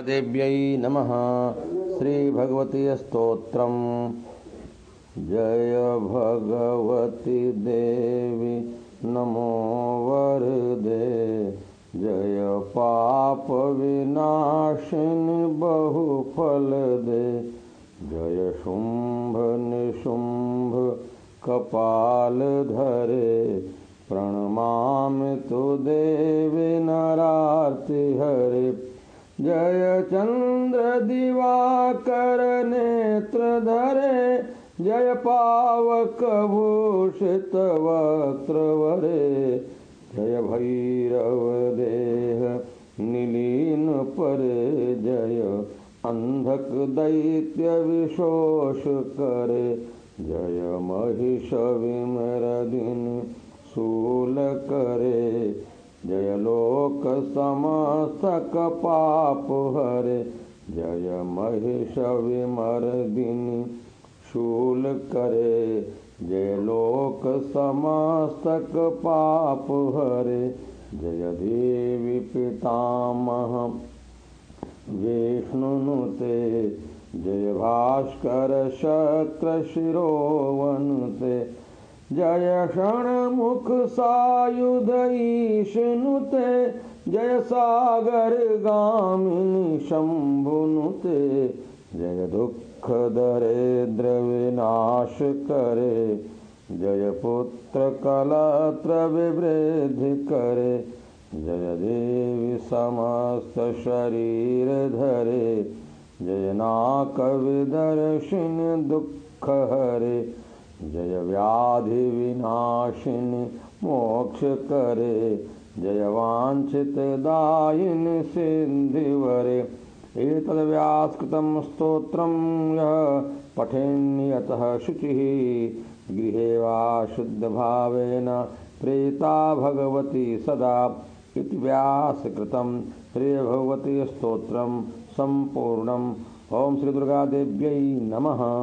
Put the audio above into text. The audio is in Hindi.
देव्यै नमः। स्तोत्रम्। जय भगवती देवी। नमो वरदे। जय पाप विनाशिनि बहुफल दे। जय शुम्भ निशुम्भ कपाल धरे। प्रणमामि तु देवी नरार्ति हरे। जय चन्द्र दिवाकर नेत्र धरे, जय पावक भूषित वक्त्रवरे जय भैरव देह निलीन परे, जय अन्धक दैत्य विशोष करे। जय महिष विमरदिन शूल करे। जय लोक समस्तक पाप हरे। जय महिष विमर्दिनी शूल करे। जय लोक समस्तक पाप हरे। जय देवी पितामह विष्णुनुते जय भास्कर शक्र शिरोवनुते। जय षण्मुख सायुध ईशनुते जय सागर गामिनी शंभुनुते जय दुख दरिद्र विनाश करे, जय पुत्र कलत्र विवृद्धि करे, जय देवी समस्त शरीर धरे, जय नाक विदर्शिन दुख हरे। जय व्याधि विनाशिनि मोक्ष करे। जय वाञ्छित दायिनि सिन्धिवरे। एतद्व्यास्कृतं स्तोत्रं यः पठेन्यतः शुचिः। गृहे वा शुद्धभावेन प्रेता भगवती सदा। इति व्यासकृतं श्रीभगवती स्तोत्रं सम्पूर्णम्। ॐ श्रीदुर्गादेव्यै नमः।